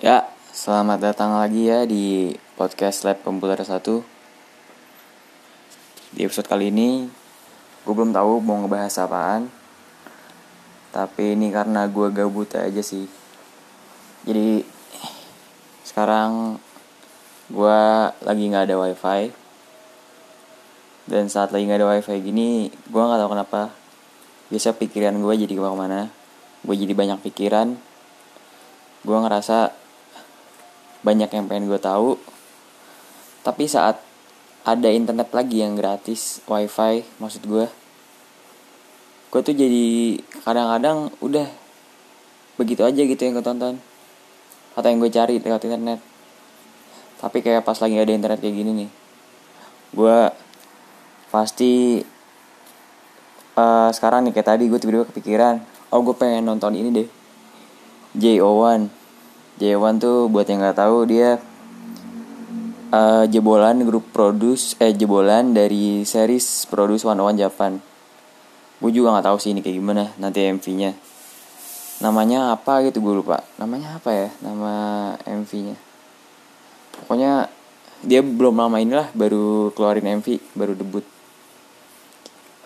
Ya, selamat datang lagi ya di podcast Lab Komputer 1 Di episode kali ini Gue belum tahu mau ngebahas apaan. Tapi ini karena gue gabut aja sih. Jadi Sekarang Gue lagi gak ada wifi. Dan saat lagi gak ada wifi gini Gue gak tahu kenapa. Biasa pikiran gue jadi ke mana-mana. Gue jadi banyak pikiran. Gue ngerasa banyak yang pengen gue tahu. Tapi saat ada internet lagi yang gratis wifi maksud gue gue tuh jadi kadang-kadang udah begitu aja gitu yang gue tonton atau yang gue cari lewat internet. Tapi kayak pas lagi ada internet kayak gini nih gue pasti uh, sekarang nih kayak tadi gue tiba-tiba kepikiran oh gue pengen nonton ini deh JO1 J1 tuh buat yang nggak tahu dia uh, jebolan grup produce eh jebolan dari series Produce One One Japan. Gue juga nggak tahu sih ini kayak gimana nanti MV-nya. Namanya apa gitu gue lupa. Namanya apa ya nama MV-nya? Pokoknya dia belum lama inilah baru keluarin MV baru debut.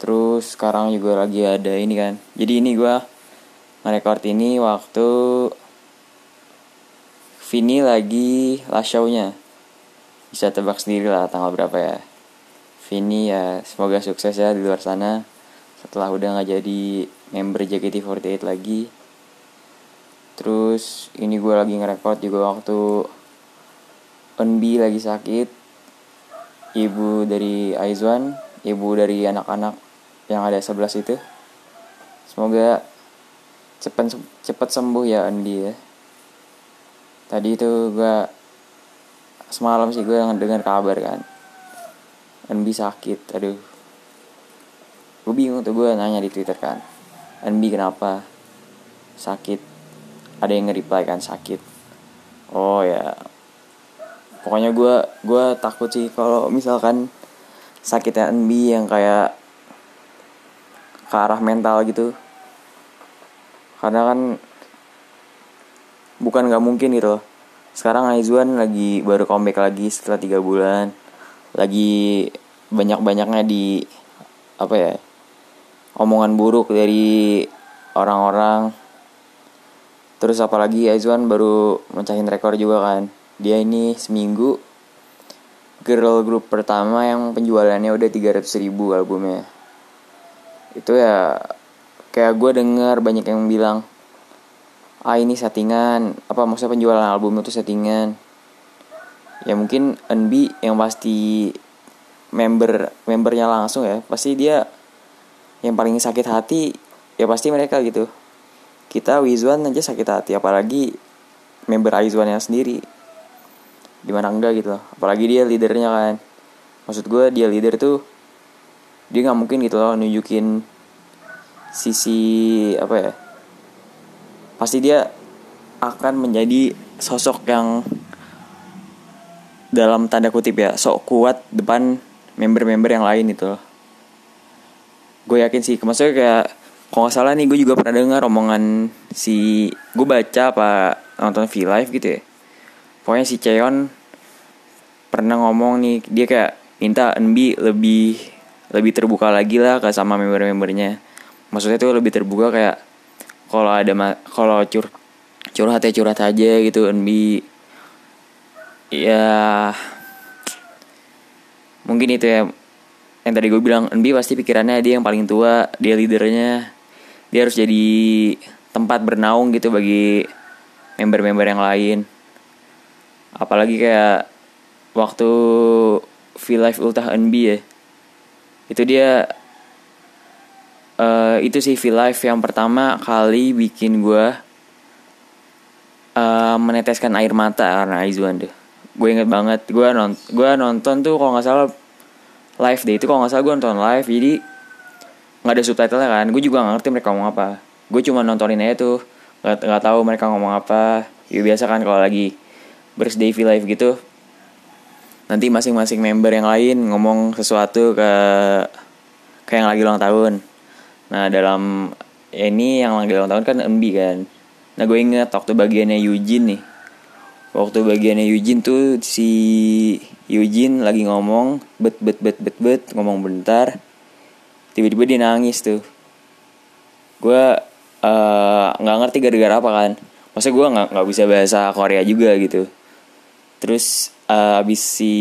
Terus sekarang juga lagi ada ini kan. Jadi ini gue nge-record ini waktu Vini lagi last show-nya. Bisa tebak sendiri lah tanggal berapa ya. Vini ya semoga sukses ya di luar sana. Setelah udah nggak jadi member JKT48 lagi. Terus ini gue lagi ngerekord juga waktu Unbi lagi sakit. Ibu dari Aizwan, ibu dari anak-anak yang ada 11 itu. Semoga cepet cepet sembuh ya Andi ya tadi itu gue semalam sih gue dengar kabar kan. NB sakit aduh. Gue bingung tuh gue nanya di twitter kan. NB kenapa? Sakit. Ada yang nge-reply kan sakit. Oh ya. Pokoknya gue gue takut sih kalau misalkan sakitnya NB yang kayak ke arah mental gitu. Karena kan bukan nggak mungkin gitu loh. Sekarang Aizwan lagi baru comeback lagi setelah tiga bulan. Lagi banyak banyaknya di apa ya omongan buruk dari orang-orang. Terus apalagi Aizwan baru mencahin rekor juga kan. Dia ini seminggu girl group pertama yang penjualannya udah 300 ribu albumnya. Itu ya kayak gue dengar banyak yang bilang ah ini settingan. Apa maksudnya penjualan album itu settingan. Ya mungkin NB yang pasti member membernya langsung ya. Pasti dia yang paling sakit hati ya pasti mereka gitu. Kita Wizwan aja sakit hati apalagi member Aizwan yang sendiri. Di mana enggak gitu loh. Apalagi dia leadernya kan. Maksud gue dia leader tuh dia nggak mungkin gitu loh nunjukin sisi apa ya pasti dia akan menjadi sosok yang dalam tanda kutip ya sok kuat depan member-member yang lain itu. Loh gue yakin sih maksudnya kayak kalau nggak salah nih gue juga pernah dengar omongan si gue baca apa nonton V Live gitu ya. Pokoknya si Cheon pernah ngomong nih dia kayak minta NB lebih lebih terbuka lagi lah ke sama member-membernya. Maksudnya tuh lebih terbuka kayak kalau ada kalau cur curhat ya curhat aja gitu NB ya mungkin itu ya yang tadi gue bilang NB pasti pikirannya dia yang paling tua dia leadernya dia harus jadi tempat bernaung gitu bagi member-member yang lain. Apalagi kayak waktu V Live Ultah NB ya itu dia uh, itu sih V Live yang pertama kali bikin gue uh, meneteskan air mata karena Aizwan deh gue inget banget gue nont gue nonton tuh kalau nggak salah live deh. Itu kalau nggak salah gue nonton live jadi nggak ada subtitle kan. Gue juga gak ngerti mereka ngomong apa. Gue cuma nontonin aja tuh. Nggak nggak tahu mereka ngomong apa. Ya biasa kan kalau lagi birthday V Live gitu. Nanti masing-masing member yang lain ngomong sesuatu ke kayak yang lagi ulang tahun Nah dalam ya ini yang lagi ulang tahun kan Embi kan. Nah gue inget waktu bagiannya Eugene nih. waktu bagiannya Eugene tuh si Eugene lagi ngomong bet bet bet bet bet ngomong bentar tiba-tiba dia nangis tuh gue uh, nggak ngerti gara-gara apa kan masa gue nggak nggak bisa bahasa Korea juga gitu terus uh, abis si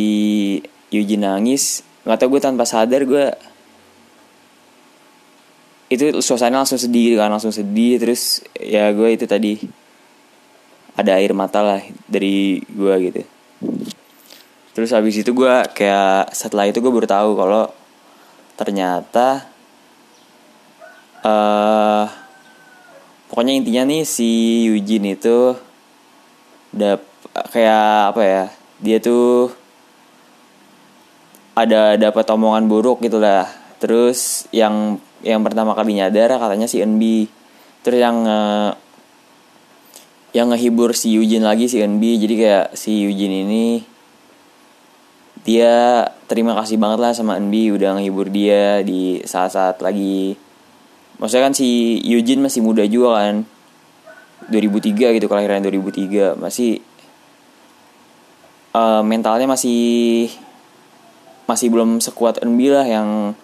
Eugene nangis nggak tau gue tanpa sadar gue itu suasana langsung sedih kan langsung sedih. Terus ya gue itu tadi ada air mata lah dari gue gitu. Terus habis itu gue kayak setelah itu gue baru tahu kalau ternyata uh, pokoknya intinya nih si Eugene itu dap kayak apa ya dia tuh ada dapat omongan buruk gitu lah. Terus yang yang pertama kali nyadar katanya si NB terus yang uh, yang ngehibur si Eugene lagi si NB jadi kayak si Eugene ini dia terima kasih banget lah sama NB udah ngehibur dia di saat-saat lagi. Maksudnya kan si Eugene masih muda juga kan. 2003 gitu kelahiran 2003 masih uh, mentalnya masih masih belum sekuat NB lah yang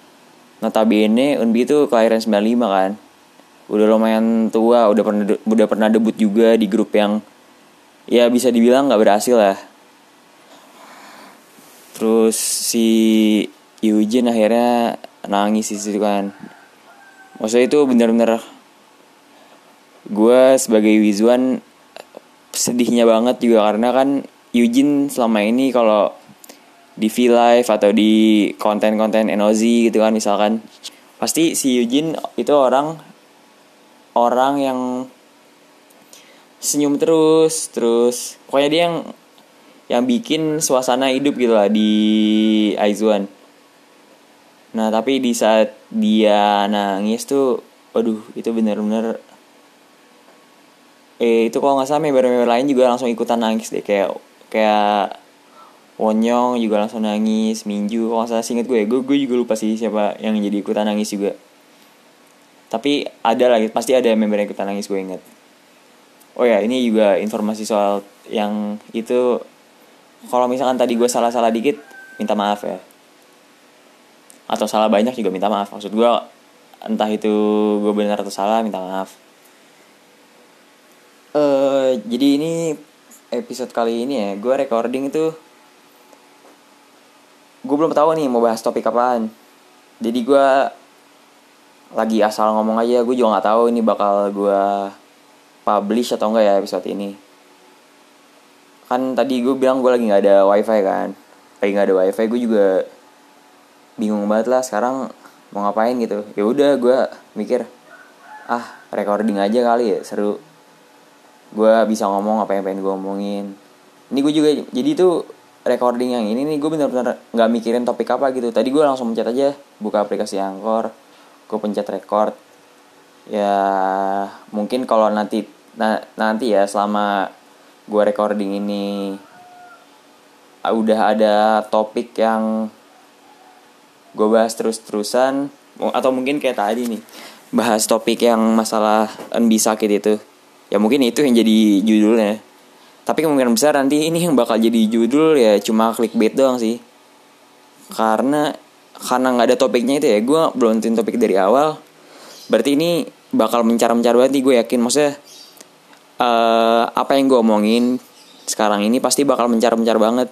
notabene NB itu kelahiran 95 kan? Udah lumayan tua udah pernah udah pernah debut juga di grup yang ya bisa dibilang nggak berhasil lah. Terus si Eugene akhirnya nangis di situ kan. Maksudnya itu bener-bener gue sebagai Wizuan sedihnya banget juga karena kan Eugene selama ini kalau di V Live atau di konten-konten NOZ gitu kan misalkan. Pasti si Eugene itu orang orang yang senyum terus terus pokoknya dia yang yang bikin suasana hidup gitu lah di Aizuan Nah tapi di saat dia nangis tuh, waduh itu bener-bener eh itu kalau nggak salah member-member lain juga langsung ikutan nangis deh kayak kayak Wonyong juga langsung nangis, Minju kalau nggak salah singkat gue, gue gue juga lupa sih siapa yang jadi ikutan nangis juga. Tapi ada lagi, pasti ada member yang ikutan nangis gue inget. Oh ya, ini juga informasi soal yang itu kalau misalkan tadi gue salah-salah dikit, minta maaf ya atau salah banyak juga minta maaf maksud gue entah itu gue benar atau salah minta maaf uh, jadi ini episode kali ini ya gue recording itu gue belum tahu nih mau bahas topik apaan. Jadi gue lagi asal ngomong aja gue juga nggak tahu ini bakal gue publish atau enggak ya episode ini. Kan tadi gue bilang gue lagi nggak ada wifi kan. Lagi nggak ada wifi gue juga bingung banget lah sekarang mau ngapain gitu. Ya udah gue mikir ah recording aja kali ya seru. Gue bisa ngomong apa yang pengen gue omongin. Ini gue juga jadi tuh recording yang ini nih gue bener-bener nggak mikirin topik apa gitu. Tadi gue langsung pencet aja buka aplikasi angkor gue pencet record. Ya mungkin kalau nanti na nanti ya selama gue recording ini udah ada topik yang gue bahas terus-terusan atau mungkin kayak tadi nih bahas topik yang masalah NB sakit itu. Ya mungkin itu yang jadi judulnya tapi kemungkinan besar nanti ini yang bakal jadi judul ya cuma clickbait doang sih. Karena karena nggak ada topiknya itu ya gue belum tentuin topik dari awal. Berarti ini bakal mencar-mencar banget gue yakin. Maksudnya uh, apa yang gue omongin sekarang ini pasti bakal mencar-mencar banget.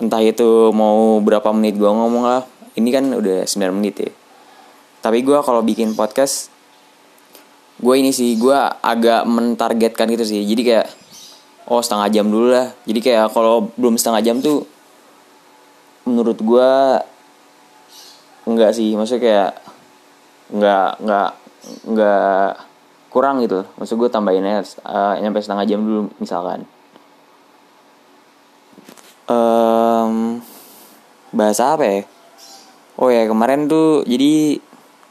Entah itu mau berapa menit gue ngomong lah. Ini kan udah 9 menit ya. Tapi gue kalau bikin podcast gue ini sih gue agak mentargetkan gitu sih. Jadi kayak oh setengah jam dulu lah. Jadi kayak kalau belum setengah jam tuh menurut gue enggak sih. Maksudnya kayak enggak enggak enggak kurang gitu. Maksud gue tambahin aja uh, nyampe setengah jam dulu misalkan. Um, bahasa apa ya? Oh ya kemarin tuh jadi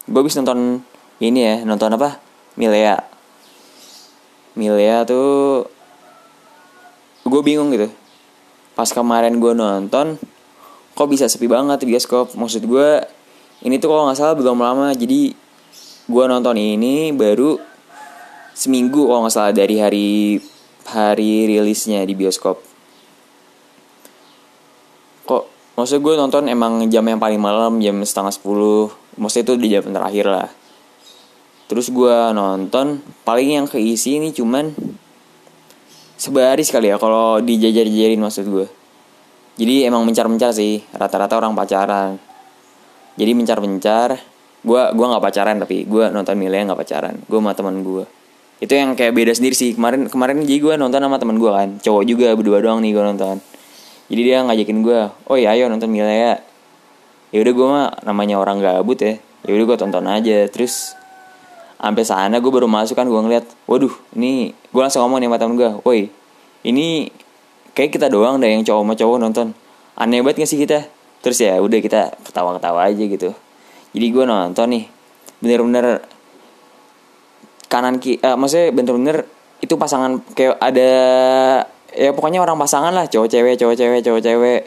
gue habis nonton ini ya nonton apa? Milea. Milea tuh gue bingung gitu. Pas kemarin gue nonton kok bisa sepi banget di bioskop? Maksud gue ini tuh kalau nggak salah belum lama. Jadi gue nonton ini baru seminggu kalau nggak salah dari hari hari rilisnya di bioskop. Kok maksud gue nonton emang jam yang paling malam jam setengah sepuluh. Maksudnya itu di jam terakhir lah. Terus gue nonton paling yang keisi ini cuman sebaris sekali ya kalau dijajar-jajarin maksud gue jadi emang mencar-mencar sih rata-rata orang pacaran. Jadi mencar-mencar gue gua nggak pacaran tapi gue nonton Milea nggak pacaran gue sama teman gue itu yang kayak beda sendiri sih kemarin kemarin jadi gue nonton sama teman gue kan cowok juga berdua doang nih gue nonton. Jadi dia ngajakin gue oh iya ayo nonton Milea. Ya udah gue mah namanya orang gabut ya ya udah gue tonton aja terus sampai sana gue baru masuk kan gue ngeliat waduh ini gue langsung ngomong nih sama temen gue woi ini kayak kita doang deh yang cowok sama cowok nonton. Aneh banget gak sih kita terus ya udah kita ketawa-ketawa aja gitu. Jadi gue nonton nih bener-bener kanan ki uh, maksudnya bener-bener itu pasangan kayak ada ya pokoknya orang pasangan lah cowok cewek cowok cewek cowok cewek.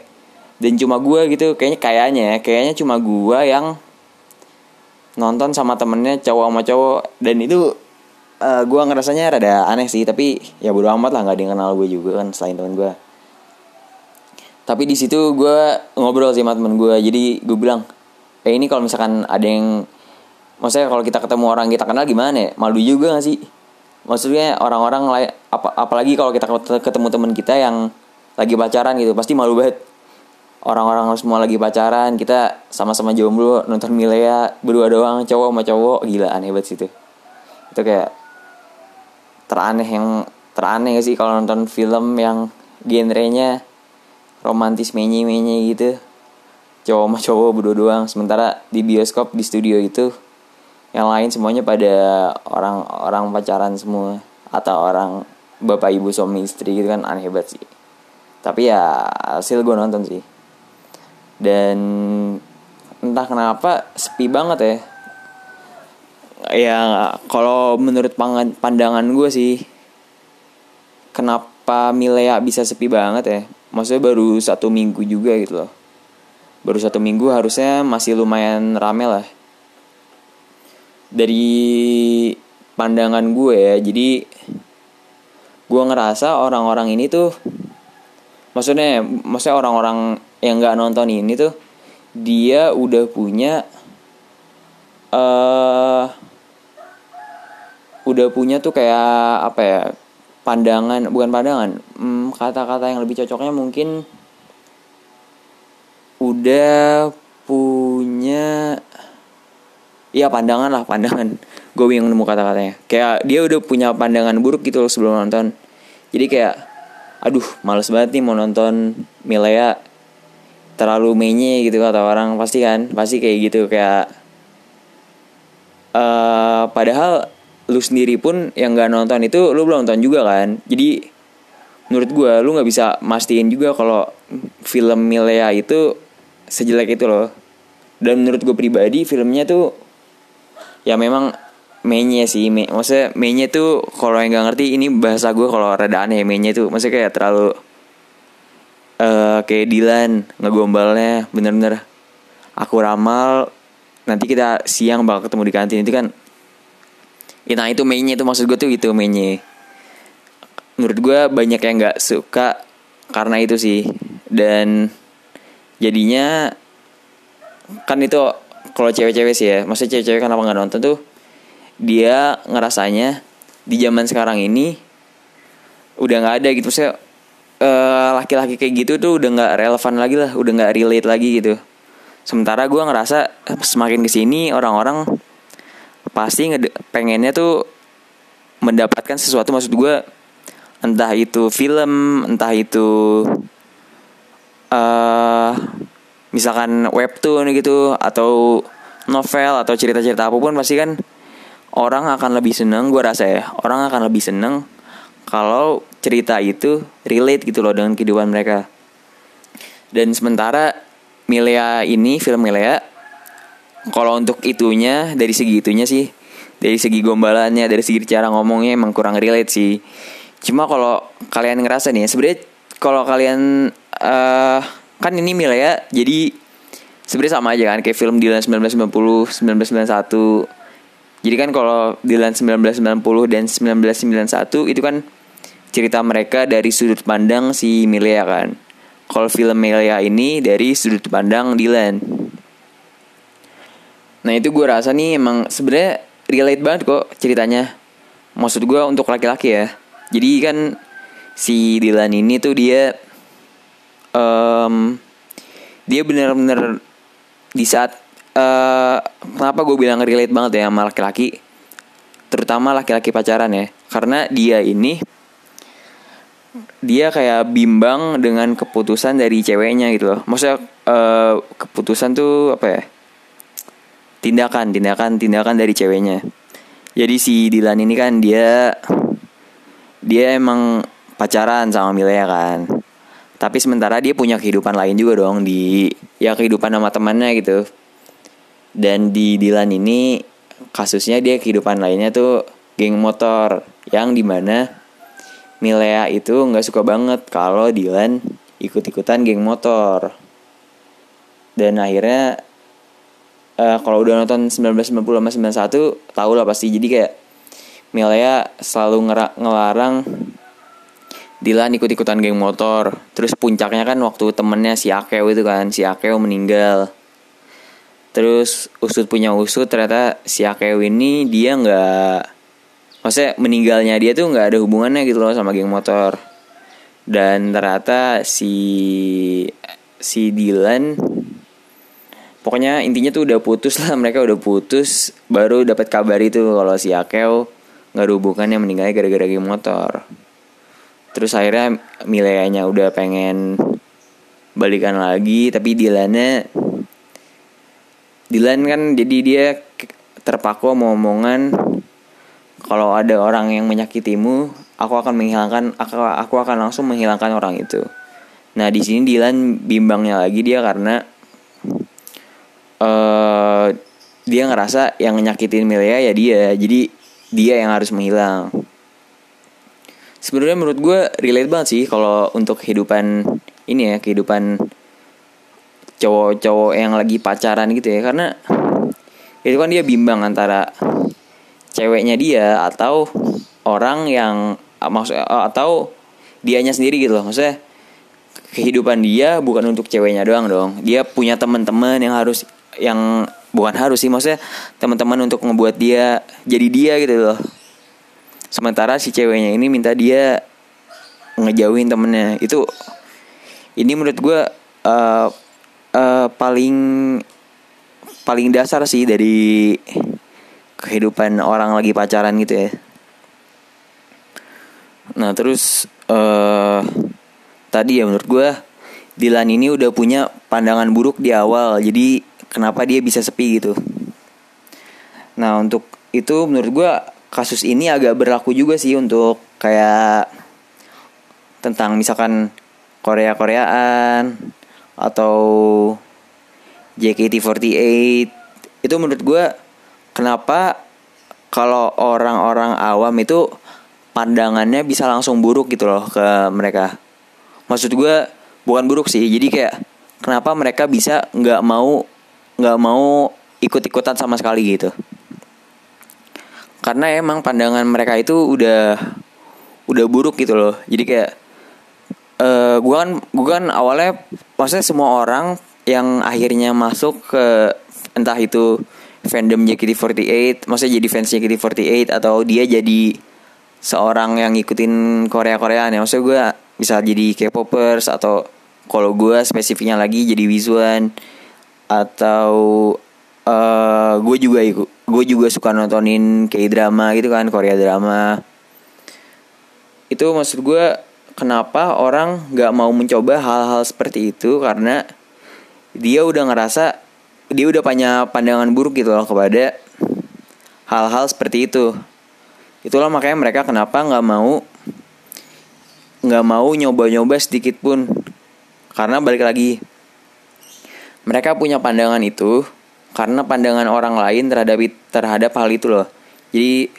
Dan cuma gue gitu kayaknya kayaknya ya kayaknya cuma gue yang nonton sama temennya cowok sama cowok. Dan itu uh, eh, gue ngerasanya rada aneh sih tapi ya bodo amat lah nggak ada yang gue juga kan selain temen gue tapi di situ gue ngobrol sama temen gue jadi gue bilang eh ini kalau misalkan ada yang maksudnya kalau kita ketemu orang kita kenal gimana ya? Malu juga gak sih? Maksudnya orang-orang lain ap apalagi kalau kita ketemu teman kita yang lagi pacaran gitu pasti malu banget orang-orang semua lagi pacaran kita sama-sama jomblo nonton Milea berdua doang cowok sama cowok. Gila aneh banget sih itu. Kayak teraneh yang teraneh sih kalau nonton film yang genrenya romantis menye menye gitu. Cowok sama cowok berdua doang. Sementara di bioskop di studio itu yang lain semuanya pada orang orang pacaran semua. Atau orang bapak ibu suami istri gitu kan aneh banget sih. Tapi ya hasil gue nonton sih dan entah kenapa sepi banget ya. Ya kalau menurut pandangan gue sih kenapa Milea bisa sepi banget ya? Maksudnya baru satu minggu juga gitu loh. Baru satu minggu harusnya masih lumayan rame lah. Dari pandangan gue ya jadi gue ngerasa orang-orang ini tuh maksudnya maksudnya orang-orang yang nggak nonton ini tuh dia udah punya uh, udah punya tuh kayak apa ya pandangan bukan pandangan hmm, kata-kata yang lebih cocoknya mungkin udah punya Iya pandangan lah pandangan. Gue bingung nemu kata-katanya. Kayak dia udah punya pandangan buruk gitu loh sebelum nonton. Jadi kayak aduh males banget nih mau nonton Milea terlalu menye gitu kata orang. Pasti kan pasti kayak gitu kayak uh, padahal lu sendiri pun yang nggak nonton itu lu belum nonton juga kan. Jadi menurut gue lu nggak bisa mastiin juga kalau film Milea itu sejelek itu loh. Dan menurut gue pribadi filmnya tuh ya memang mainnya sih me, maksudnya mainnya tuh kalau yang nggak ngerti ini bahasa gue kalau rada aneh mainnya tuh maksudnya kayak terlalu uh, kayak Dilan ngegombalnya bener-bener. Aku ramal nanti kita siang bakal ketemu di kantin. Itu kan ya, nah itu mainnya itu maksud gue tuh gitu mainnya menurut gue banyak yang nggak suka karena itu sih. Dan jadinya kan itu kalau cewek-cewek sih ya maksudnya cewek-cewek kenapa nggak nonton tuh dia ngerasanya di zaman sekarang ini udah nggak ada gitu. Maksudnya uh, laki-laki kayak gitu tuh udah nggak relevan lagi lah udah nggak relate lagi gitu. Sementara gue ngerasa semakin ke sini orang-orang pasti pengennya tuh mendapatkan sesuatu maksud gue entah itu film entah itu uh, misalkan webtoon gitu atau novel atau cerita-cerita apa pun pasti kan orang akan lebih seneng gue rasa ya orang akan lebih seneng kalau cerita itu relate gitu loh dengan kehidupan mereka. Dan sementara Milea ini film Milea kalau untuk itunya dari segi itunya sih dari segi gombalannya dari segi cara ngomongnya emang kurang relate sih. Cuma kalau kalian ngerasa nih sebenarnya kalau kalian uh, kan ini Mila ya jadi sebenarnya sama aja kan kayak film Dylan 1990 1991 jadi kan kalau Dylan 1990 dan 1991 itu kan cerita mereka dari sudut pandang si Milea kan. Kalau film Milea ini dari sudut pandang Dylan. Nah itu gue rasa nih emang sebenarnya relate banget kok ceritanya. Maksud gue untuk laki-laki ya. Jadi kan si Dylan ini tuh dia um, dia bener-bener di saat uh, kenapa gue bilang relate banget ya sama laki-laki? Terutama laki-laki pacaran ya. Karena dia ini dia kayak bimbang dengan keputusan dari ceweknya gitu loh. Maksudnya uh, keputusan tuh apa ya? Tindakan tindakan tindakan dari ceweknya. Jadi si Dilan ini kan dia dia emang pacaran sama Milea kan. Tapi sementara dia punya kehidupan lain juga dong di ya kehidupan sama temannya gitu dan di Dilan ini kasusnya dia kehidupan lainnya tuh geng motor yang di mana Milea itu nggak suka banget kalau Dylan ikut-ikutan geng motor. Dan akhirnya uh, kalau udah nonton 1990 sama 91 tahu lah pasti jadi kayak Milea selalu ngelarang Dylan ikut-ikutan geng motor. Terus puncaknya kan waktu temennya si Akeo itu kan, si Akeo meninggal. Terus usut punya usut ternyata si Akeo ini dia nggak maksudnya meninggalnya dia tuh nggak ada hubungannya gitu loh sama geng motor. Dan ternyata si si Dylan pokoknya intinya tuh udah putus lah mereka udah putus baru dapat kabar itu kalau si Akeo nggak ada hubungannya meninggalnya gara-gara geng motor. Terus akhirnya Mileanya udah pengen balikan lagi tapi Dylannya Dylan kan jadi dia terpaku mau omongan kalau ada orang yang menyakitimu, aku akan menghilangkan aku aku akan langsung menghilangkan orang itu. Nah, di sini Dylan bimbangnya lagi dia karena uh, dia ngerasa yang nyakitin Melia ya dia. Jadi dia yang harus menghilang. Sebenarnya menurut gue relate banget sih kalau untuk kehidupan ini ya, kehidupan cowok-cowok yang lagi pacaran gitu ya karena itu kan dia bimbang antara ceweknya dia atau orang yang ah, maksud ah, atau dianya sendiri gitu loh. Maksudnya kehidupan dia bukan untuk ceweknya doang dong. Dia punya teman-teman yang harus yang bukan harus sih maksudnya teman-teman untuk ngebuat dia jadi dia gitu loh. Sementara si ceweknya ini minta dia ngejauhin temennya. Itu ini menurut gue uh, uh, paling paling dasar sih dari kehidupan orang lagi pacaran gitu ya. Nah terus uh, tadi ya menurut gue Dilan ini udah punya pandangan buruk di awal jadi kenapa dia bisa sepi gitu. Nah untuk itu menurut gue kasus ini agak berlaku juga sih untuk kayak tentang misalkan Korea Koreaan atau JKT48 itu menurut gue kenapa kalau orang-orang awam itu pandangannya bisa langsung buruk gitu loh ke mereka? Maksud gue bukan buruk sih. Jadi kayak kenapa mereka bisa nggak mau nggak mau ikut-ikutan sama sekali gitu? Karena emang pandangan mereka itu udah udah buruk gitu loh. Jadi kayak uh, eh, gue kan gue kan awalnya maksudnya semua orang yang akhirnya masuk ke entah itu fandom JKT48 maksudnya jadi fans JKT48 atau dia jadi seorang yang ngikutin Korea Koreaan ya. Maksudnya gue bisa jadi K-popers atau kalau gue spesifiknya lagi jadi Wizuan atau uh, gue juga gue juga suka nontonin K drama gitu kan Korea drama. Itu maksud gue kenapa orang nggak mau mencoba hal-hal seperti itu? Karena dia udah ngerasa dia udah punya pandangan buruk gitu loh kepada hal-hal seperti itu. Itulah makanya mereka kenapa nggak mau nggak mau nyoba-nyoba sedikit pun. Karena balik lagi mereka punya pandangan itu karena pandangan orang lain terhadap terhadap hal itu loh. Jadi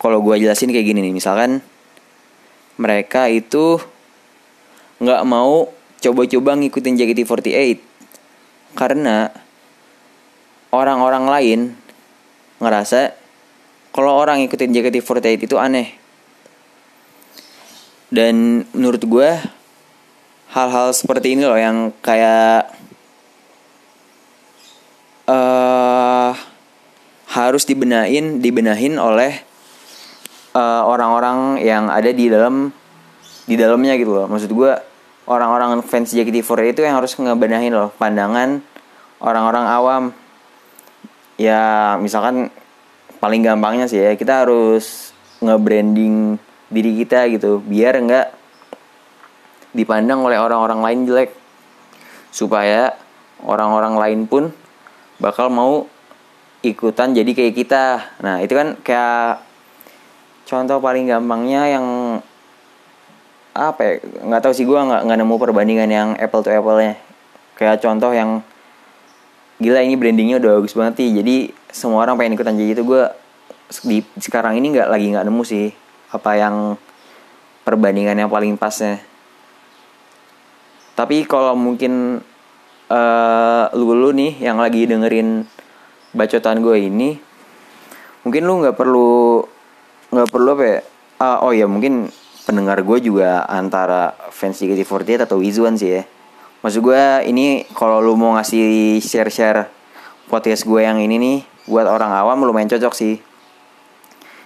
kalau gue jelasin kayak gini nih misalkan mereka itu nggak mau coba-coba ngikutin JKT48 karena orang-orang lain ngerasa kalau orang ikutin JKT48 itu aneh. dan menurut gue hal-hal seperti ini loh yang kayak uh, harus dibenahin dibenahin oleh uh, orang-orang yang ada di dalam di dalamnya gitu loh. Maksud gue orang-orang fans JKT48 itu yang harus ngebenahin loh pandangan orang-orang awam. Ya misalkan paling gampangnya sih ya kita harus nge-branding diri kita gitu biar enggak dipandang oleh orang-orang lain jelek. Supaya orang-orang lain pun bakal mau ikutan jadi kayak kita. Nah itu kan kayak contoh paling gampangnya yang apa ya nggak tahu sih gue nggak nggak nemu perbandingan yang apple to apple nya kayak contoh yang gila ini brandingnya udah bagus banget sih jadi semua orang pengen ikutan jadi itu. Gue di sekarang ini nggak lagi nggak nemu sih apa yang perbandingan yang paling pasnya. Tapi kalau mungkin uh, lu lu nih yang lagi dengerin bacotan gue ini mungkin lu nggak perlu nggak perlu apa ya? Uh, oh ya mungkin pendengar gue juga antara fans JKT48 atau Wizuan sih ya. Maksud gue ini kalau lu mau ngasih share-share podcast gue yang ini nih buat orang awam lumayan cocok sih.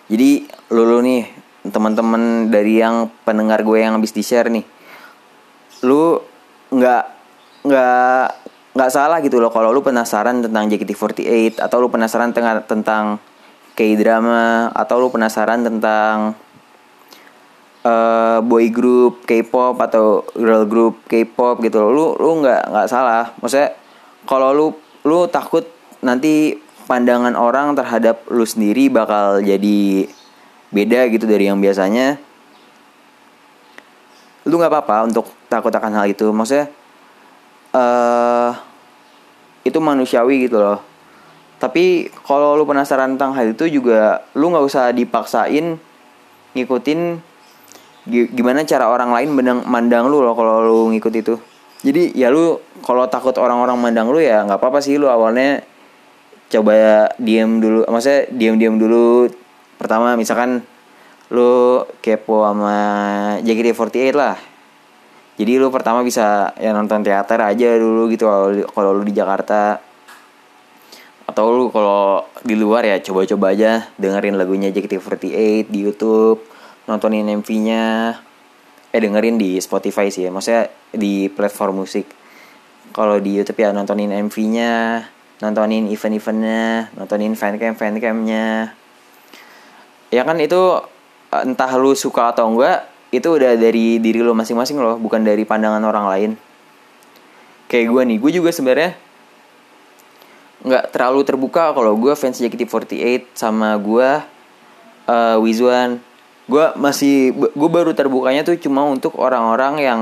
Jadi lu, lu nih teman-teman dari yang pendengar gue yang habis di share nih lu nggak nggak nggak salah gitu loh kalau lu penasaran tentang JKT48 atau lu penasaran tentang tentang K-drama atau lu penasaran tentang uh, boy group K-pop atau girl group K-pop gitu lu lu nggak nggak salah. Maksudnya kalau lu lu takut nanti pandangan orang terhadap lu sendiri bakal jadi beda gitu dari yang biasanya lu nggak apa-apa untuk takut akan hal itu. Maksudnya uh, itu manusiawi gitu loh tapi kalau lu penasaran tentang hal itu juga lu nggak usah dipaksain ngikutin gimana cara orang lain mandang mandang lu loh kalau lu ngikut itu. Jadi ya lu kalau takut orang-orang mandang lu ya nggak apa-apa sih lu awalnya coba diem dulu maksudnya diem-diem dulu. Pertama misalkan lu kepo sama JKT48 lah. Jadi lu pertama bisa ya nonton teater aja dulu gitu kalau lu di Jakarta atau lu kalau di luar ya coba-coba aja dengerin lagunya JKT48 di YouTube nontonin MV-nya eh dengerin di Spotify sih ya maksudnya di platform musik. Kalau di YouTube ya nontonin MV-nya nontonin event-eventnya nontonin fancam fancamnya. Ya kan itu entah lu suka atau enggak itu udah dari diri lu masing-masing loh bukan dari pandangan orang lain. Kayak gue gue juga sebenarnya nggak terlalu terbuka. Kalau gue fans JKT48 sama gue uh, Wizuan gue masih gue baru terbukanya tuh cuma untuk orang-orang yang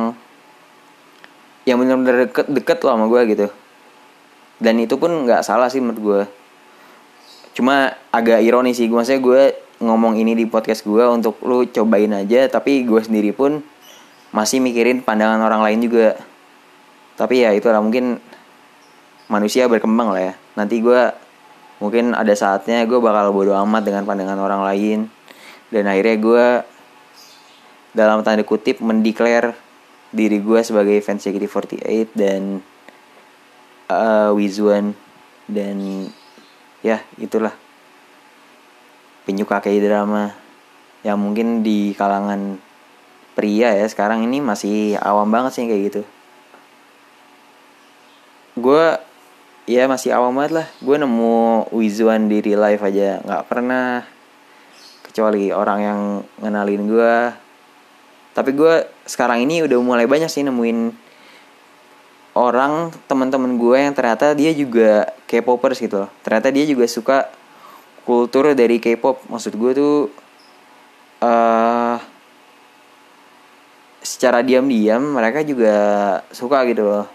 yang benar-benar deket deket loh sama gue gitu. Dan itu pun nggak salah sih menurut gue cuma agak ironis sih maksudnya gue ngomong ini di podcast gue untuk lu cobain aja tapi gue sendiri pun masih mikirin pandangan orang lain juga. Tapi ya itulah mungkin manusia berkembang lah ya nanti gue mungkin ada saatnya gue bakal bodo amat dengan pandangan orang lain. Dan akhirnya gue dalam tanda kutip mendeklar diri gue sebagai fans JKT48 dan uh, Wizuan dan ya itulah. Penyuka kayak drama yang mungkin di kalangan pria ya sekarang ini masih awam banget sih kayak gitu. Gue ya masih awam banget lah. Gue nemu Wizuan di real life aja. Nggak pernah kecuali orang yang ngenalin gue tapi gue sekarang ini udah mulai banyak sih nemuin orang teman-teman gue yang ternyata dia juga K-popers gitu loh. Ternyata dia juga suka kultur dari K-pop. Maksud gue tuh uh, secara diam-diam mereka juga suka gitu loh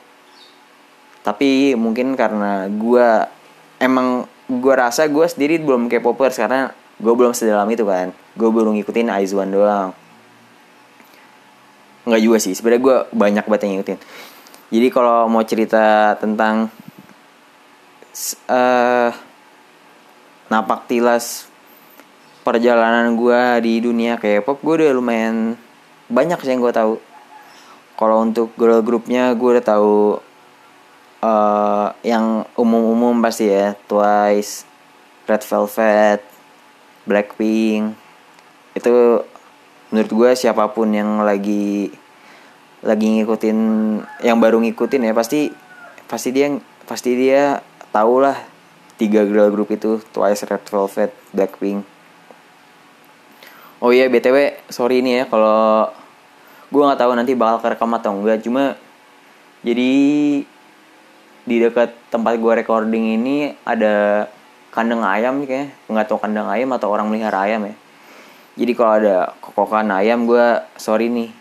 tapi mungkin karena gue emang gue rasa gue sendiri belum K-popers karena gue belum sedalam itu kan. Gue baru ngikutin Aizwan doang. Nggak juga sih sebenarnya gue banyak banget yang ngikutin. Jadi kalau mau cerita tentang uh, napak tilas perjalanan gue di dunia K-pop gue udah lumayan banyak sih yang gue tahu. Kalau untuk girl groupnya gue udah tahu uh, yang umum-umum pasti ya. Twice Red Velvet Blackpink. Itu menurut gue siapa pun yang lagi lagi ngikutin yang baru ngikutin ya pasti pasti dia pasti dia tau lah tiga girl group itu. Twice Red Velvet Blackpink. Oh iya btw sorry ini ya kalau gue nggak tahu nanti bakal kerekam atau enggak. Cuma jadi di dekat tempat gue recording ini ada kandang ayam kayaknya. Nggak tahu kandang ayam atau orang melihara ayam ya. Jadi kalau ada kokokan ayam gue sorry nih.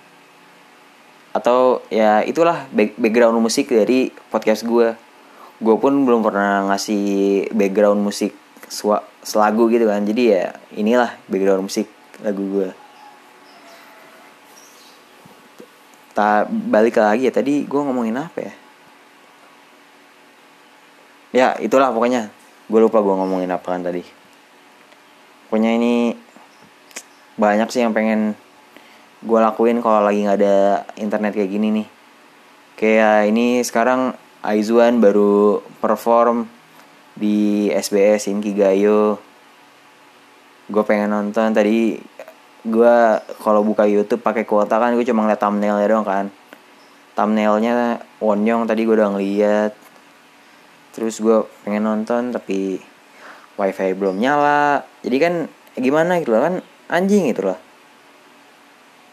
Atau ya itulah background musik dari podcast gue gue pun belum pernah ngasih background musik selagu gitu kan. Jadi ya inilah background musik lagu gue tak balik lagi ya. Tadi gue ngomongin apa ya ya itulah pokoknya. Gue lupa gue ngomongin apa kan tadi. Pokoknya ini banyak sih yang pengen gue lakuin kalau lagi nggak ada internet kayak gini nih. Kayak ini sekarang Aizuan baru perform di SBS Inkigayo. Gue pengen nonton. Tadi gue kalau buka YouTube pakai kuota kan gue cuma ngeliat thumbnailnya doang kan. Thumbnailnya Wonyong tadi gue udah ngeliat terus gue pengen nonton tapi wifi belum nyala. Jadi kan gimana gitu loh kan anjing gitu loh.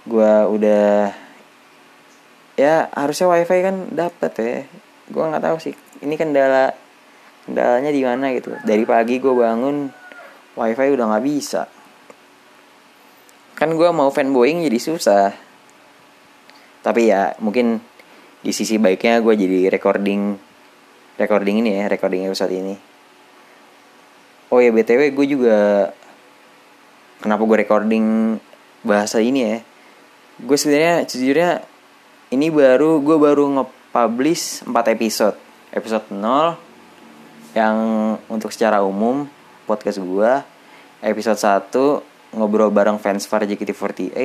Gue udah ya harusnya wifi kan dapet ya. Gue nggak tahu sih ini kendala kendalanya di mana gitu dari pagi gue bangun wifi udah nggak bisa. Kan gue mau fanboying jadi susah. Tapi ya mungkin di sisi baiknya gue jadi recording recording ini ya recording episode ini. Oh ya btw gue juga kenapa gue recording bahasa ini ya? Gue sebenarnya sejujurnya ini baru gue baru nge-publish 4 episode. Episode 0 yang untuk secara umum podcast gue episode 1 ngobrol bareng fans for JKT48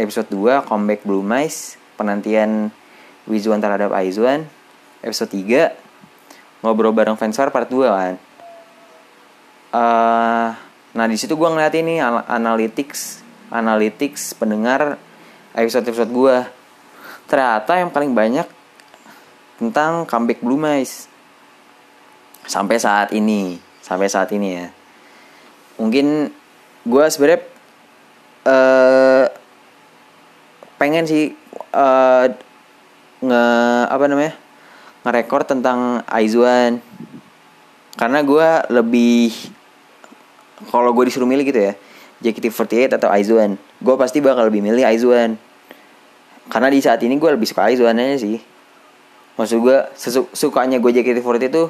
episode 2 comeback Blue Mice penantian Wizuan terhadap Aizuan episode 3 ngobrol bareng fansar part 2 kan? Uh, nah di situ gue ngeliat ini analytics analytics pendengar episode episode gue ternyata yang paling banyak tentang comeback Blue Mice. Sampai saat ini sampai saat ini ya. Mungkin gue sebenarnya uh, pengen sih uh, nge apa namanya ngerekord tentang Aizuan. Karena gue lebih kalau gue disuruh milih gitu ya JKT48 atau Aizuan gue pasti bakal lebih milih Aizuan. Karena di saat ini gue lebih suka Aizuan aja sih. Maksud gue sukanya gue JKT48 itu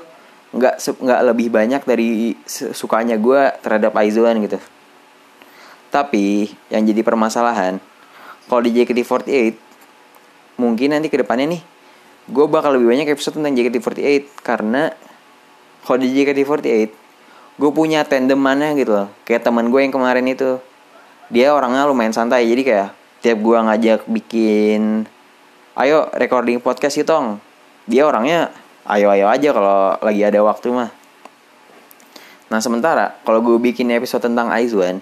nggak nggak lebih banyak dari sukanya gue terhadap Aizuan gitu. Tapi yang jadi permasalahan kalau di JKT48 mungkin nanti ke depannya nih gue bakal lebih banyak episode tentang JKT48 karena kalau di JKT48 gue punya tandemannya gitu loh. Kayak teman gue yang kemarin itu. Dia orangnya lumayan santai jadi kayak tiap gue ngajak bikin ayo recording podcast itu tong. Dia orangnya ayo ayo aja kalau lagi ada waktu mah. Nah sementara kalau gue bikin episode tentang Aizwan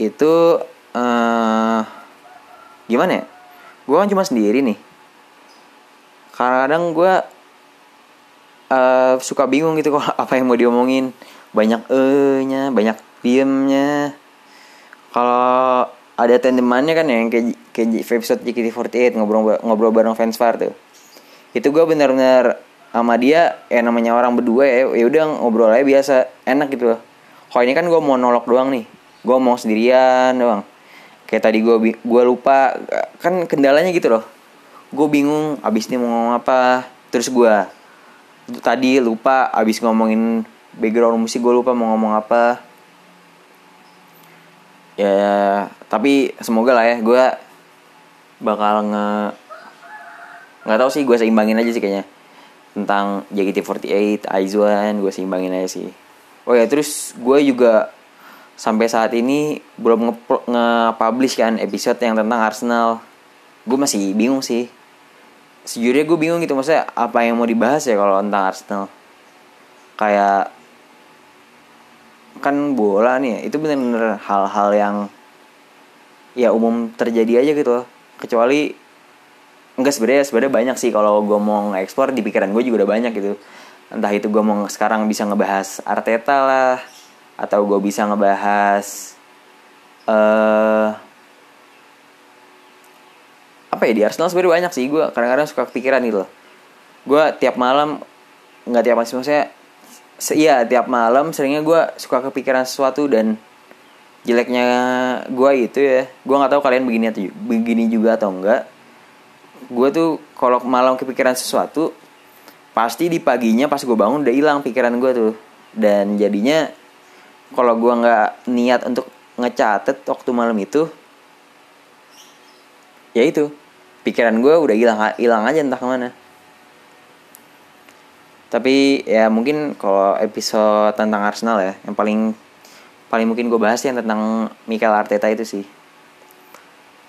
itu uh, gimana ya? Gue kan cuma sendiri nih kadang-kadang gue uh, suka bingung gitu kok apa yang mau diomongin. Banyak e nya banyak diemnya. Kalau ada tandemannya kan yang kayak kayak episode JKT48 ngobrol ngobrol bareng fans far tuh. Itu gue bener-bener sama dia ya namanya orang berdua ya ya udah ngobrol aja biasa enak gitu loh. Kalau ini kan gue mau nolok doang nih. Gue mau sendirian doang. Kayak tadi gue gue lupa kan kendalanya gitu loh gue bingung abis ini mau ngomong apa. Terus gue tadi lupa abis ngomongin background musik gue lupa mau ngomong apa. Ya tapi semoga lah ya gue bakal nge nggak tahu sih gue seimbangin aja sih kayaknya. Tentang JKT48 Aizuan gue seimbangin aja sih. Oh ya terus gue juga sampai saat ini belum nge-publish kan episode yang tentang Arsenal. Gue masih bingung sih sejujurnya gue bingung gitu maksudnya apa yang mau dibahas ya kalau tentang Arsenal. Kayak kan bola nih ya, itu bener-bener hal-hal yang ya umum terjadi aja gitu kecuali enggak sebenarnya sebenarnya banyak sih kalau gue mau ekspor di pikiran gue juga udah banyak gitu. Entah itu gue mau sekarang bisa ngebahas Arteta lah atau gue bisa ngebahas uh, apa ya di Arsenal sebenarnya banyak sih. Gue kadang-kadang suka kepikiran gitu loh. Gue tiap malam nggak tiap malam maksudnya se iya tiap malam seringnya gue suka kepikiran sesuatu dan jeleknya gue itu ya. Gue nggak tahu kalian begini atau begini juga atau enggak gue tuh kalau malam kepikiran sesuatu pasti di paginya pas gue bangun udah hilang pikiran gue tuh. Dan jadinya kalau gue nggak niat untuk ngecatet waktu malam itu ya itu pikiran gue udah hilang hilang aja entah ke mana. Tapi ya mungkin kalau episode tentang Arsenal ya yang paling paling mungkin gue bahas yang tentang Mikel Arteta itu sih.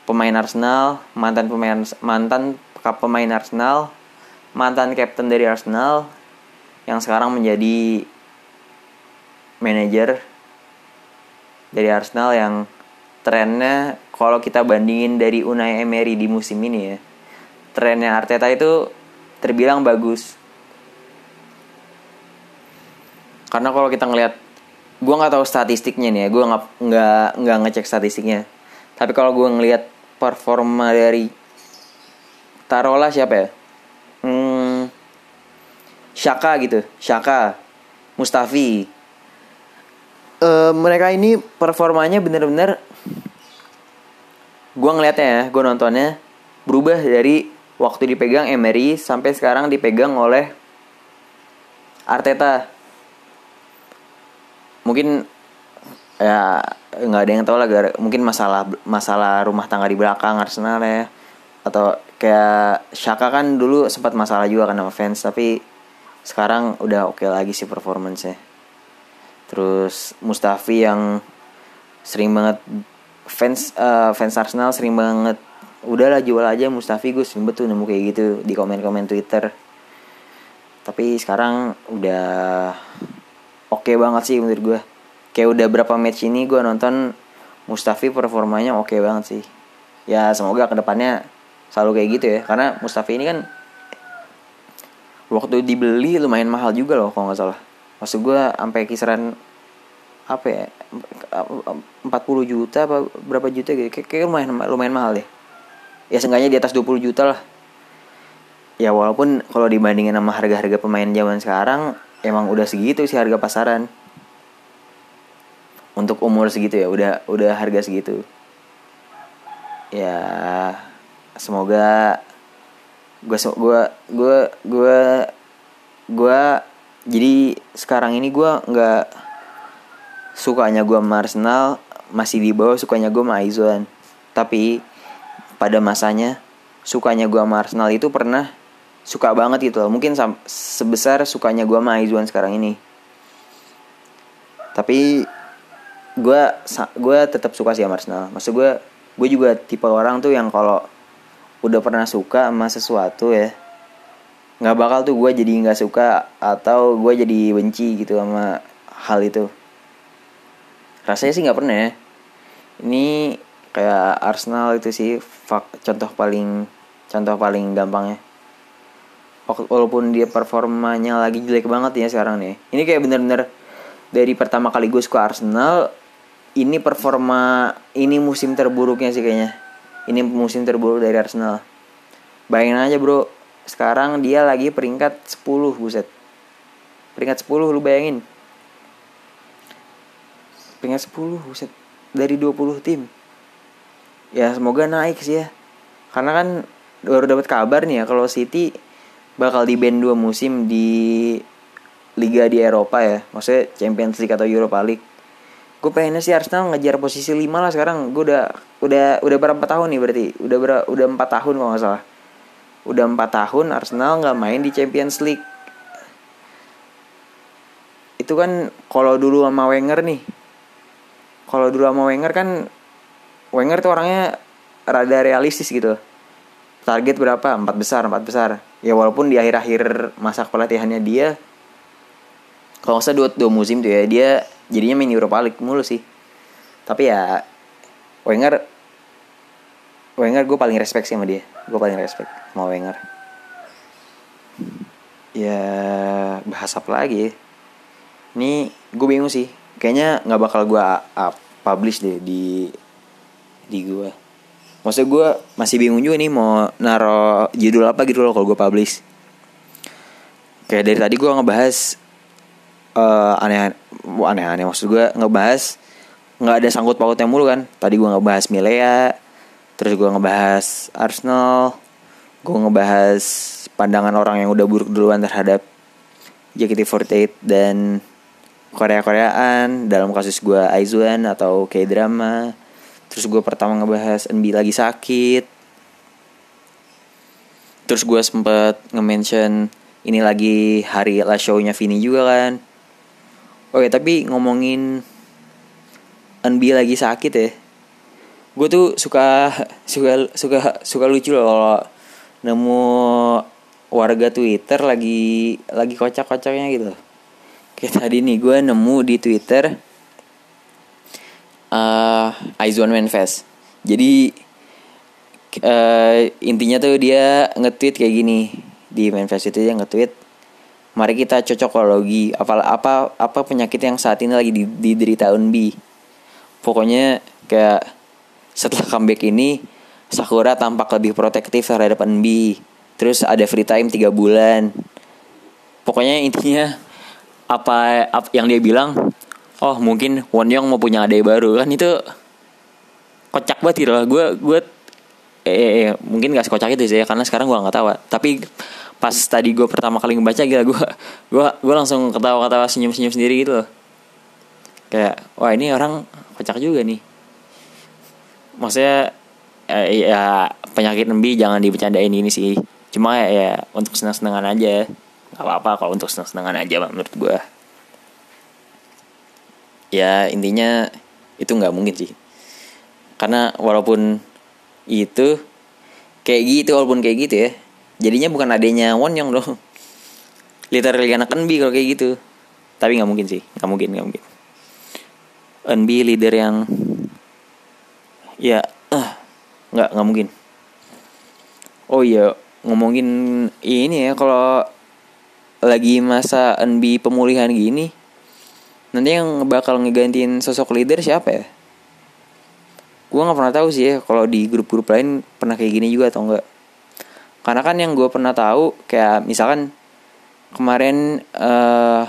Pemain Arsenal mantan pemain mantan pemain Arsenal mantan kapten dari Arsenal yang sekarang menjadi manajer dari Arsenal yang trennya kalau kita bandingin dari Unai Emery di musim ini ya trennya Arteta itu terbilang bagus. Karena kalau kita ngelihat gue nggak tahu statistiknya nih ya gue nggak nggak nggak ngecek statistiknya. Tapi kalau gue ngelihat performa dari taruhlah siapa ya? Hmm, Shaka gitu Shaka Mustafi. Uh, mereka ini performanya bener-bener gue ngeliatnya ya gue nontonnya berubah dari waktu dipegang Emery sampai sekarang dipegang oleh Arteta. Mungkin ya nggak ada yang tahu lah mungkin masalah masalah rumah tangga di belakang Arsenal ya. Atau kayak Shaka kan dulu sempat masalah juga sama fans tapi sekarang udah oke okay lagi sih performance-nya. Terus Mustafi yang sering banget fans uh, fans Arsenal sering banget udahlah jual aja Mustafi gue sering betul nemu kayak gitu di komen-komen Twitter. Tapi sekarang udah oke okay banget sih menurut gue kayak udah berapa match ini gue nonton Mustafi performanya oke okay banget sih. Ya semoga ke depannya selalu kayak gitu ya karena Mustafi ini kan waktu dibeli lumayan mahal juga loh kalau nggak salah. Maksud gue sampai kisaran apa ya 40 juta apa berapa juta gitu. Kayak, lumayan lumayan mahal deh. Ya seenggaknya di atas 20 juta lah. Ya walaupun kalau dibandingin sama harga-harga pemain zaman sekarang emang udah segitu sih harga pasaran. Untuk umur segitu ya udah udah harga segitu. Ya semoga gue gue gue gue gue jadi sekarang ini gue nggak sukanya gue sama Arsenal masih di bawah sukanya gue sama Aizwan tapi pada masanya sukanya gue sama Arsenal itu pernah suka banget gitu loh. Mungkin sebesar sukanya gue sama Aizwan sekarang ini. Tapi gue gue tetap suka sih sama Arsenal. Maksud gue gue juga tipe orang tuh yang kalau udah pernah suka sama sesuatu ya nggak bakal tuh gue jadi nggak suka atau gue jadi benci gitu sama hal itu rasanya sih nggak pernah ya. Ini kayak Arsenal itu sih fak, contoh paling contoh paling gampangnya. Walaupun dia performanya lagi jelek banget ya sekarang nih. Ini kayak bener-bener dari pertama kali gue suka Arsenal ini performa ini musim terburuknya sih kayaknya. Ini musim terburuk dari Arsenal. Bayangin aja bro. Sekarang dia lagi peringkat 10 buset. Peringkat 10 lu bayangin peringkat 10 buset. Dari 20 tim. Ya semoga naik sih ya. Karena kan baru dapat kabar nih ya kalau City bakal di band dua musim di liga di Eropa ya. Maksudnya Champions League atau Europa League. Gue pengennya sih Arsenal ngejar posisi 5 lah sekarang. Gue udah udah udah berapa tahun nih berarti? Udah ber, udah empat tahun kalau nggak salah. Udah empat tahun Arsenal nggak main di Champions League. Itu kan kalau dulu sama Wenger nih kalau dulu sama Wenger kan Wenger tuh orangnya rada realistis gitu. Target berapa? Empat besar empat besar. Ya walaupun di akhir-akhir masa pelatihannya dia kalau nggak dua, dua musim tuh ya dia jadinya main Europa League mulu sih. Tapi ya Wenger Wenger gue paling respect sih sama dia. Gue paling respect sama Wenger. Ya bahas apa lagi? Ini gue bingung sih kayaknya nggak bakal gue publish deh di di gue maksudnya gue masih bingung juga nih mau naro judul apa gitu loh kalau gue publish. Kayak dari tadi gue ngebahas uh, aneh aneh-aneh maksud gue ngebahas nggak ada sangkut pautnya mulu kan. Tadi gue ngebahas Milea terus gue ngebahas Arsenal gue ngebahas pandangan orang yang udah buruk duluan terhadap JKT48 dan Korea-Koreaan dalam kasus gue Aizuan atau K-drama. Terus gue pertama ngebahas NB lagi sakit. Terus gue sempet nge-mention ini lagi hari last show-nya Vini juga kan. Oke tapi ngomongin NB lagi sakit ya. Gue tuh suka suka suka suka lucu loh kalau nemu warga Twitter lagi lagi kocak-kocaknya gitu kayak tadi nih gue nemu di Twitter uh, Aizwan Manfest. Jadi uh, intinya tuh dia nge-tweet kayak gini di Manfest itu dia nge-tweet mari kita cocokologi apa apa apa penyakit yang saat ini lagi diderita Unbi. Pokoknya kayak setelah comeback ini Sakura tampak lebih protektif terhadap Unbi. Terus ada free time 3 bulan. Pokoknya intinya apa, apa yang dia bilang oh mungkin Won Young mau punya adek baru kan. Itu kocak banget gitu loh. Gue gue eh, eh, eh, mungkin gak sekocak itu sih ya karena sekarang gue nggak tahu tapi pas tadi gue pertama kali ngebaca gila gue gue gue langsung ketawa-ketawa senyum-senyum sendiri gitu loh. Kayak wah ini orang kocak juga nih. Maksudnya eh, ya penyakit nembi jangan dibercandain ini sih. Cuma ya, ya untuk senang-senangan aja apa-apa kalau untuk senang-senangan aja menurut gue ya intinya itu nggak mungkin sih. Karena walaupun itu kayak gitu walaupun kayak gitu ya jadinya bukan adanya Won yang loh literally anak NB kalau kayak gitu. Tapi nggak mungkin sih nggak mungkin nggak mungkin. NB leader yang ya uh, nggak nggak mungkin. Oh iya ngomongin ini ya kalau lagi masa NB pemulihan gini nanti yang bakal ngegantiin sosok leader siapa ya? Gue nggak pernah tahu sih ya kalau di grup-grup lain pernah kayak gini juga atau enggak karena kan yang gue pernah tahu kayak misalkan kemarin uh,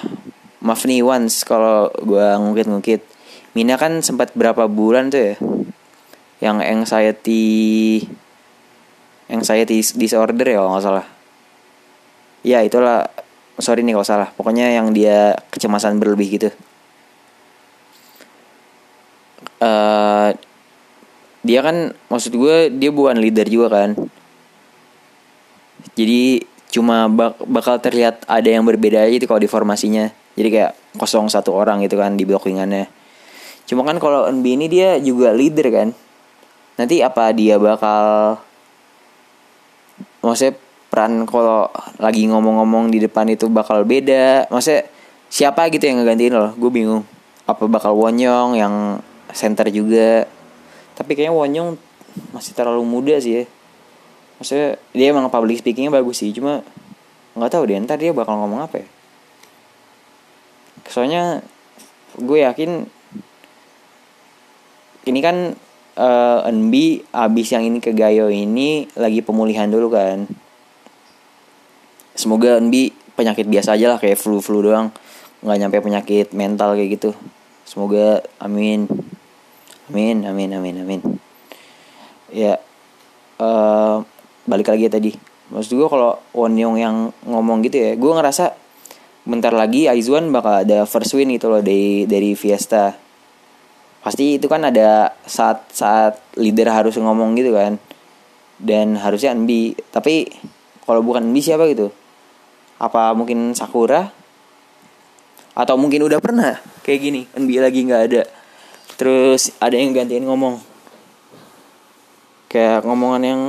Mafni Once kalau gue ngungkit-ngungkit Mina kan sempat berapa bulan tuh ya yang anxiety anxiety disorder ya kalau nggak salah. Ya itulah sorry nih kalau salah. Pokoknya yang dia kecemasan berlebih gitu. Uh, dia kan maksud gue dia bukan leader juga kan. Jadi cuma bak bakal terlihat ada yang berbeda aja itu kalau di formasinya. Jadi kayak kosong satu orang gitu kan di blockingannya. Cuma kan kalau NB ini dia juga leader kan. Nanti apa dia bakal maksudnya peran kalau lagi ngomong-ngomong di depan itu bakal beda. Maksudnya siapa gitu yang ngegantiin loh gue bingung. Apa bakal Wonyong yang center juga? Tapi kayaknya Wonyong masih terlalu muda sih ya. Maksudnya dia emang public speakingnya bagus sih. Cuma nggak tahu deh ntar dia bakal ngomong apa ya? Soalnya gue yakin ini kan uh, eh, NB abis yang ini ke Gayo ini lagi pemulihan dulu kan semoga NB penyakit biasa aja lah kayak flu flu doang nggak nyampe penyakit mental kayak gitu semoga amin Amin, amin, amin, amin. Ya, uh, balik lagi ya tadi. Maksud gue kalau Wonyong yang ngomong gitu ya, gue ngerasa bentar lagi Aizuan bakal ada first win gitu loh dari dari Fiesta. Pasti itu kan ada saat saat leader harus ngomong gitu kan. Dan harusnya Nbi, tapi kalau bukan Nbi siapa gitu? Apa mungkin Sakura? Atau mungkin udah pernah kayak gini, Nbi lagi nggak ada. Terus ada yang gantiin ngomong. Kayak ngomongan yang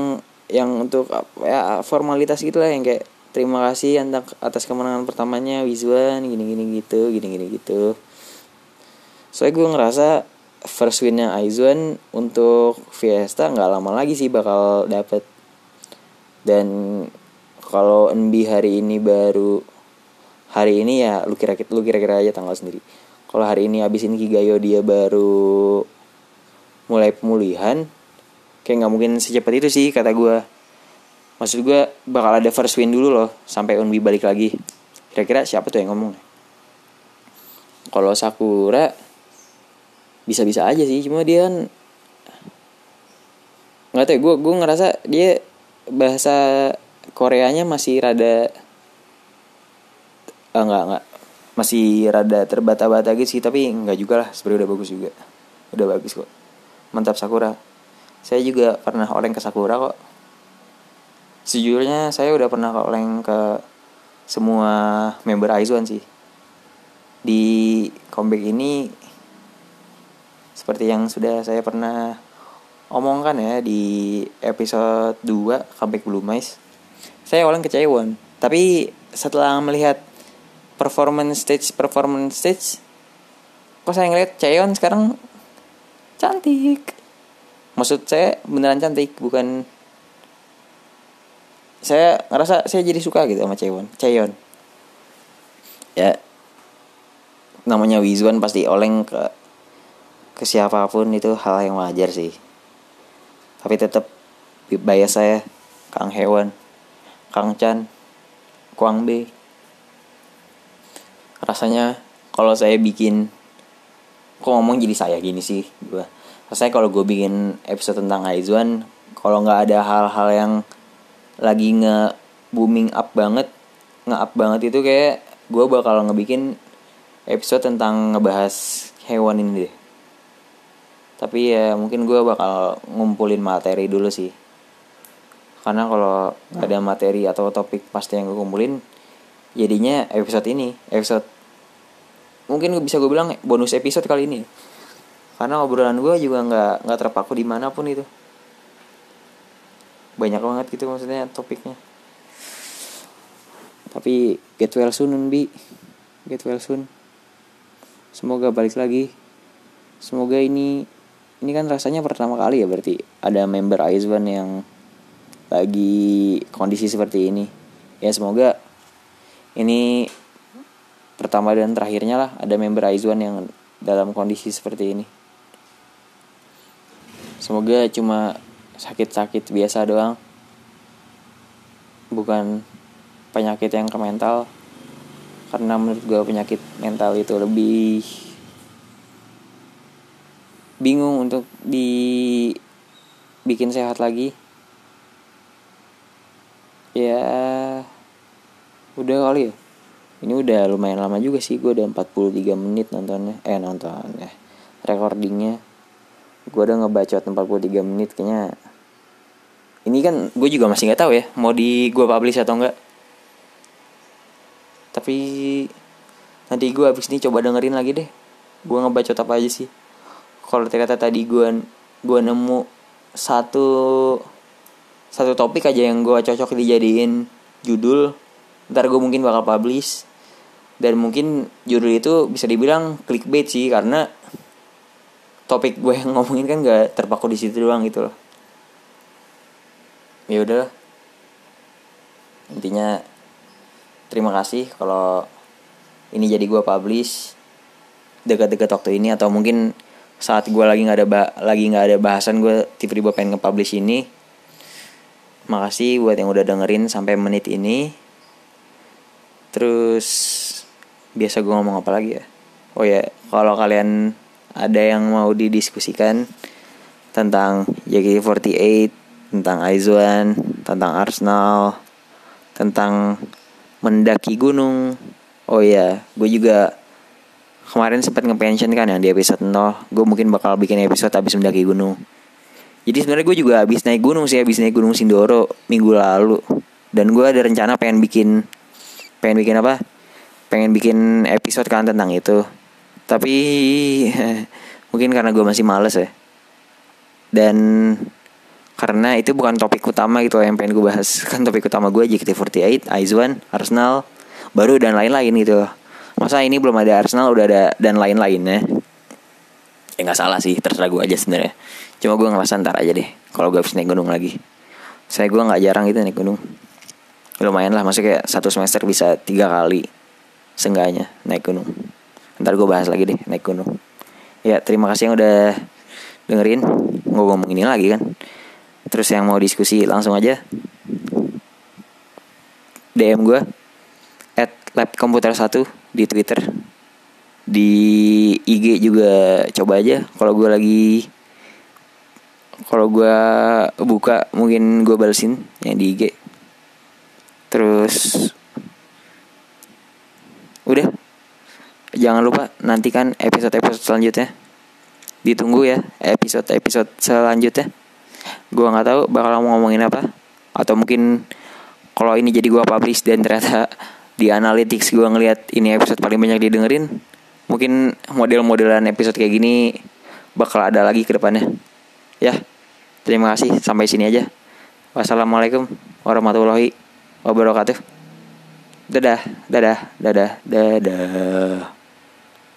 yang untuk ya formalitas gitu lah yang kayak terima kasih atas kemenangan pertamanya Wizwan gini gini gitu gini gini gitu. Soalnya gue ngerasa first winnya Aizwan untuk Fiesta nggak lama lagi sih bakal dapet. Dan kalau NB hari ini baru hari ini ya lu kira lu kira-kira aja tanggal sendiri. Kalau hari ini abis ini Kigayo dia baru mulai pemulihan kayak nggak mungkin secepat itu sih kata gue maksud gue bakal ada first win dulu loh sampai Unbi balik lagi. Kira-kira siapa tuh yang ngomong? Kalau Sakura bisa-bisa aja sih cuma dia kan nggak tahu gue gue ngerasa dia bahasa Koreanya masih rada ah, enggak enggak masih rada terbata-bata gitu sih tapi enggak juga lah. Sebenarnya udah bagus juga. Udah bagus kok. Mantap Sakura. Saya juga pernah oleng ke Sakura kok. Sejujurnya saya udah pernah oleng ke semua member Aizwan sih. Di comeback ini seperti yang sudah saya pernah omongkan ya di episode 2 comeback Blue Mice saya oleng ke Cewon tapi setelah melihat performance stage performance stage kok saya ngeliat Cewon sekarang cantik. Maksud saya beneran cantik bukan saya ngerasa saya jadi suka gitu sama Cewon Ceyon ya namanya Wizwan pasti oleng ke ke siapa pun itu hal yang wajar sih. Tapi tetap bias saya Kang Hewan Kang Chan Kuang B rasanya kalau saya bikin kok ngomong jadi saya gini sih gue rasanya kalau gue bikin episode tentang Aizwan kalau nggak ada hal-hal yang lagi nge booming up banget nge up banget itu kayak gue bakal ngebikin episode tentang ngebahas hewan ini deh. Tapi ya mungkin gue bakal ngumpulin materi dulu sih karena kalau gak ada materi atau topik pasti yang gue kumpulin jadinya episode ini episode mungkin bisa gue bilang bonus episode kali ini. Karena obrolan gue juga nggak nggak terpaku di mana pun itu. Banyak banget gitu maksudnya topiknya. Tapi get well soon Bi. Get well soon. Semoga balik lagi. Semoga ini ini kan rasanya pertama kali ya berarti ada member Aizwan yang lagi kondisi seperti ini. Ya semoga ini pertama dan terakhirnya lah ada member Aizwan yang dalam kondisi seperti ini. Semoga cuma sakit-sakit biasa doang. Bukan penyakit yang ke mental. Karena menurut gue penyakit mental itu lebih bingung untuk dibikin sehat lagi ya udah kali ya. Ini udah lumayan lama juga sih gue udah 43 menit nontonnya. Eh nontonnya recordingnya. Gue udah ngebacot 43 menit kayaknya. Ini kan gue juga masih nggak tahu ya mau di gue publish atau enggak tapi nanti gue abis ini coba dengerin lagi deh. Gue ngebacot apa aja sih. Kalau ternyata tadi gue gue nemu satu satu topik aja yang gue cocok dijadiin judul. Ntar gue mungkin bakal publish. Dan mungkin judul itu bisa dibilang clickbait sih karena topik gue yang ngomongin kan gak terpaku di situ doang gitu loh. Ya udah intinya terima kasih kalau ini jadi gue publish dekat-dekat waktu ini atau mungkin saat gue lagi nggak ada lagi nggak ada bahasan gue tiba-tiba pengen nge-publish ini makasih buat yang udah dengerin sampai menit ini terus biasa gue ngomong apa lagi ya oh ya kalau kalian ada yang mau didiskusikan tentang JKT48 tentang Aizwan, tentang Arsenal, tentang mendaki gunung. Oh iya, gue juga kemarin sempat nge-pension kan yang di episode 0 Gue mungkin bakal bikin episode habis mendaki gunung Jadi sebenarnya gue juga habis naik gunung sih Habis naik gunung Sindoro minggu lalu. Dan gue ada rencana pengen bikin Pengen bikin apa? Pengen bikin episode kan tentang itu. Tapi mungkin karena gue masih males ya. Dan karena itu bukan topik utama gitu yang pengen gue bahas. Kan topik utama gue JKT48 Aizwan Arsenal baru dan lain-lain gitu. Masa ini belum ada Arsenal udah ada dan lain-lainnya? Ya nggak salah sih terserah gue aja sebenarnya cuma gue ngerasa ntar aja deh kalau gue habis naik gunung lagi. Saya gue nggak jarang gitu naik gunung. Lumayan lah maksudnya kayak satu semester bisa tiga kali seenggaknya naik gunung. Ntar gue bahas lagi deh naik gunung. Ya terima kasih yang udah dengerin. Gue ngomong ini lagi kan. Terus yang mau diskusi langsung aja. DM gue at lab komputer 1 di Twitter. Di IG juga coba aja. Kalau gue lagi kalau gue buka mungkin gue balesin yang di IG terus udah. Jangan lupa nantikan episode-episode selanjutnya. Ditunggu ya episode-episode selanjutnya. Gue nggak tahu bakal mau ngomongin apa atau mungkin kalau ini jadi gue publish dan ternyata di analytics gue ngelihat ini episode paling banyak didengerin mungkin model-modelan episode kayak gini bakal ada lagi ke depannya ya terima kasih. Sampai sini aja. Wassalamualaikum warahmatullahi wabarakatuh. Dadah dadah dadah dadah